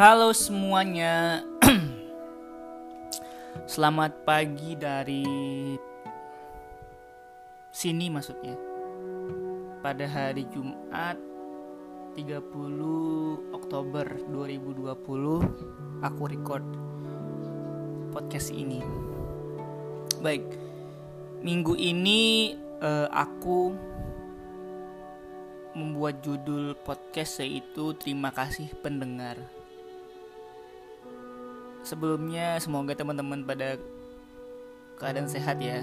Halo semuanya. Selamat pagi dari sini maksudnya. Pada hari Jumat 30 Oktober 2020 aku record podcast ini. Baik. Minggu ini uh, aku membuat judul podcast yaitu terima kasih pendengar. Sebelumnya semoga teman-teman pada keadaan sehat ya.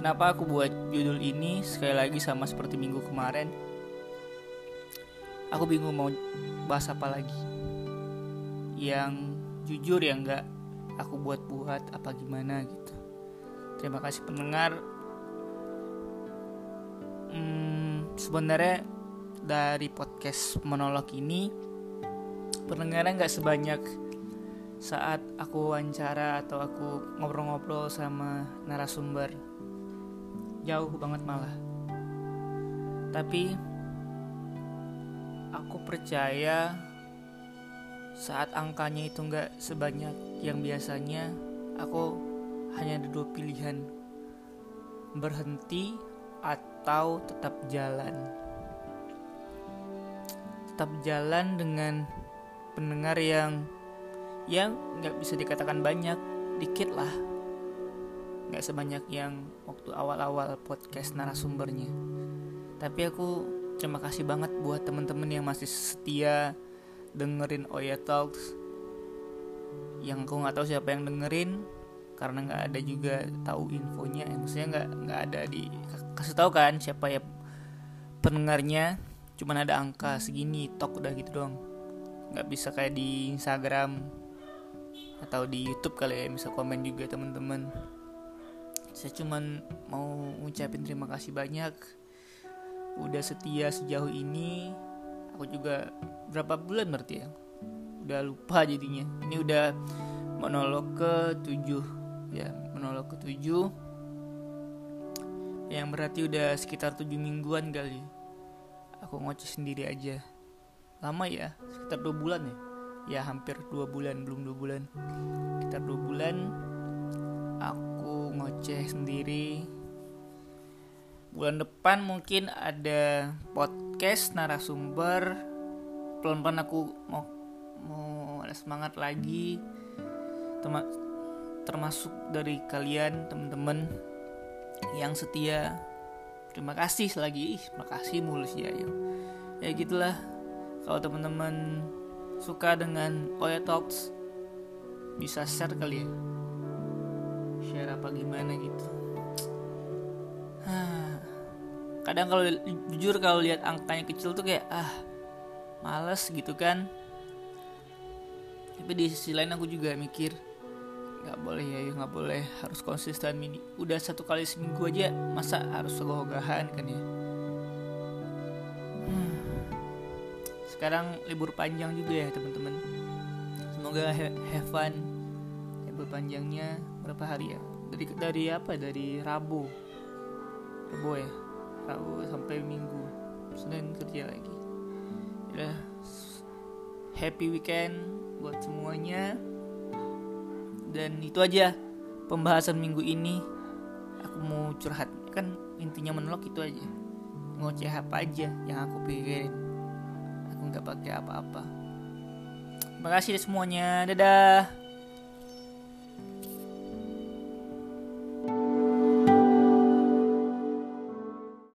Kenapa aku buat judul ini sekali lagi sama seperti minggu kemarin? Aku bingung mau bahas apa lagi. Yang jujur ya enggak aku buat-buat apa gimana gitu. Terima kasih pendengar. Hmm, sebenarnya dari podcast monolog ini pendengarnya nggak sebanyak saat aku wawancara atau aku ngobrol-ngobrol sama narasumber. Jauh banget malah. Tapi aku percaya saat angkanya itu nggak sebanyak yang biasanya aku hanya ada dua pilihan. Berhenti atau tetap jalan. Tetap jalan dengan pendengar yang yang nggak bisa dikatakan banyak dikit lah. Nggak sebanyak yang waktu awal-awal podcast narasumbernya. Tapi aku terima kasih banget buat temen-temen yang masih setia dengerin Oya Talks. Yang aku nggak tahu siapa yang dengerin karena nggak ada juga tahu infonya. Ya, maksudnya nggak nggak ada di kasih tahu kan siapa ya pendengarnya. Cuman ada angka segini tok udah gitu dong nggak bisa kayak di Instagram atau di YouTube kali ya bisa komen juga teman-teman. Saya cuman mau ngucapin terima kasih banyak. Udah setia sejauh ini. Aku juga berapa bulan berarti ya? Udah lupa jadinya. Ini udah monolog ke tujuh ya monolog ke tujuh yang berarti udah sekitar tujuh mingguan kali. Aku ngoceh sendiri aja. Lama ya? Sekitar dua bulan ya ya hampir dua bulan belum dua bulan. Sekitar dua bulan aku ngoceh sendiri. Bulan depan mungkin ada podcast narasumber. Pelan-pelan aku mau mau ada semangat lagi. Termasuk dari kalian teman-teman yang setia. Terima kasih lagi. Terima kasih mulus ya ya gitulah. Kalau teman-teman suka dengan Oya Talks? Bisa share kali ya? Share apa gimana gitu? Kadang kalau jujur kalau lihat angkanya kecil tuh kayak ah males gitu kan. Tapi di sisi lain aku juga mikir nggak boleh ya nggak boleh harus konsisten mini. Udah satu kali seminggu aja masa harus ogah-ogahan kan ya sekarang libur panjang juga ya teman-teman. Semoga have fun. Libur panjangnya berapa hari ya? Dari dari apa? Dari Rabu. Rabu ya? Rabu sampai Minggu. Senin kerja lagi. Ya happy weekend buat semuanya. Dan itu aja pembahasan minggu ini. Aku mau curhat. Kan intinya menolak itu aja. Ngoceh apa aja yang aku pikirin nggak pakai apa-apa. Terima kasih semuanya. Dadah.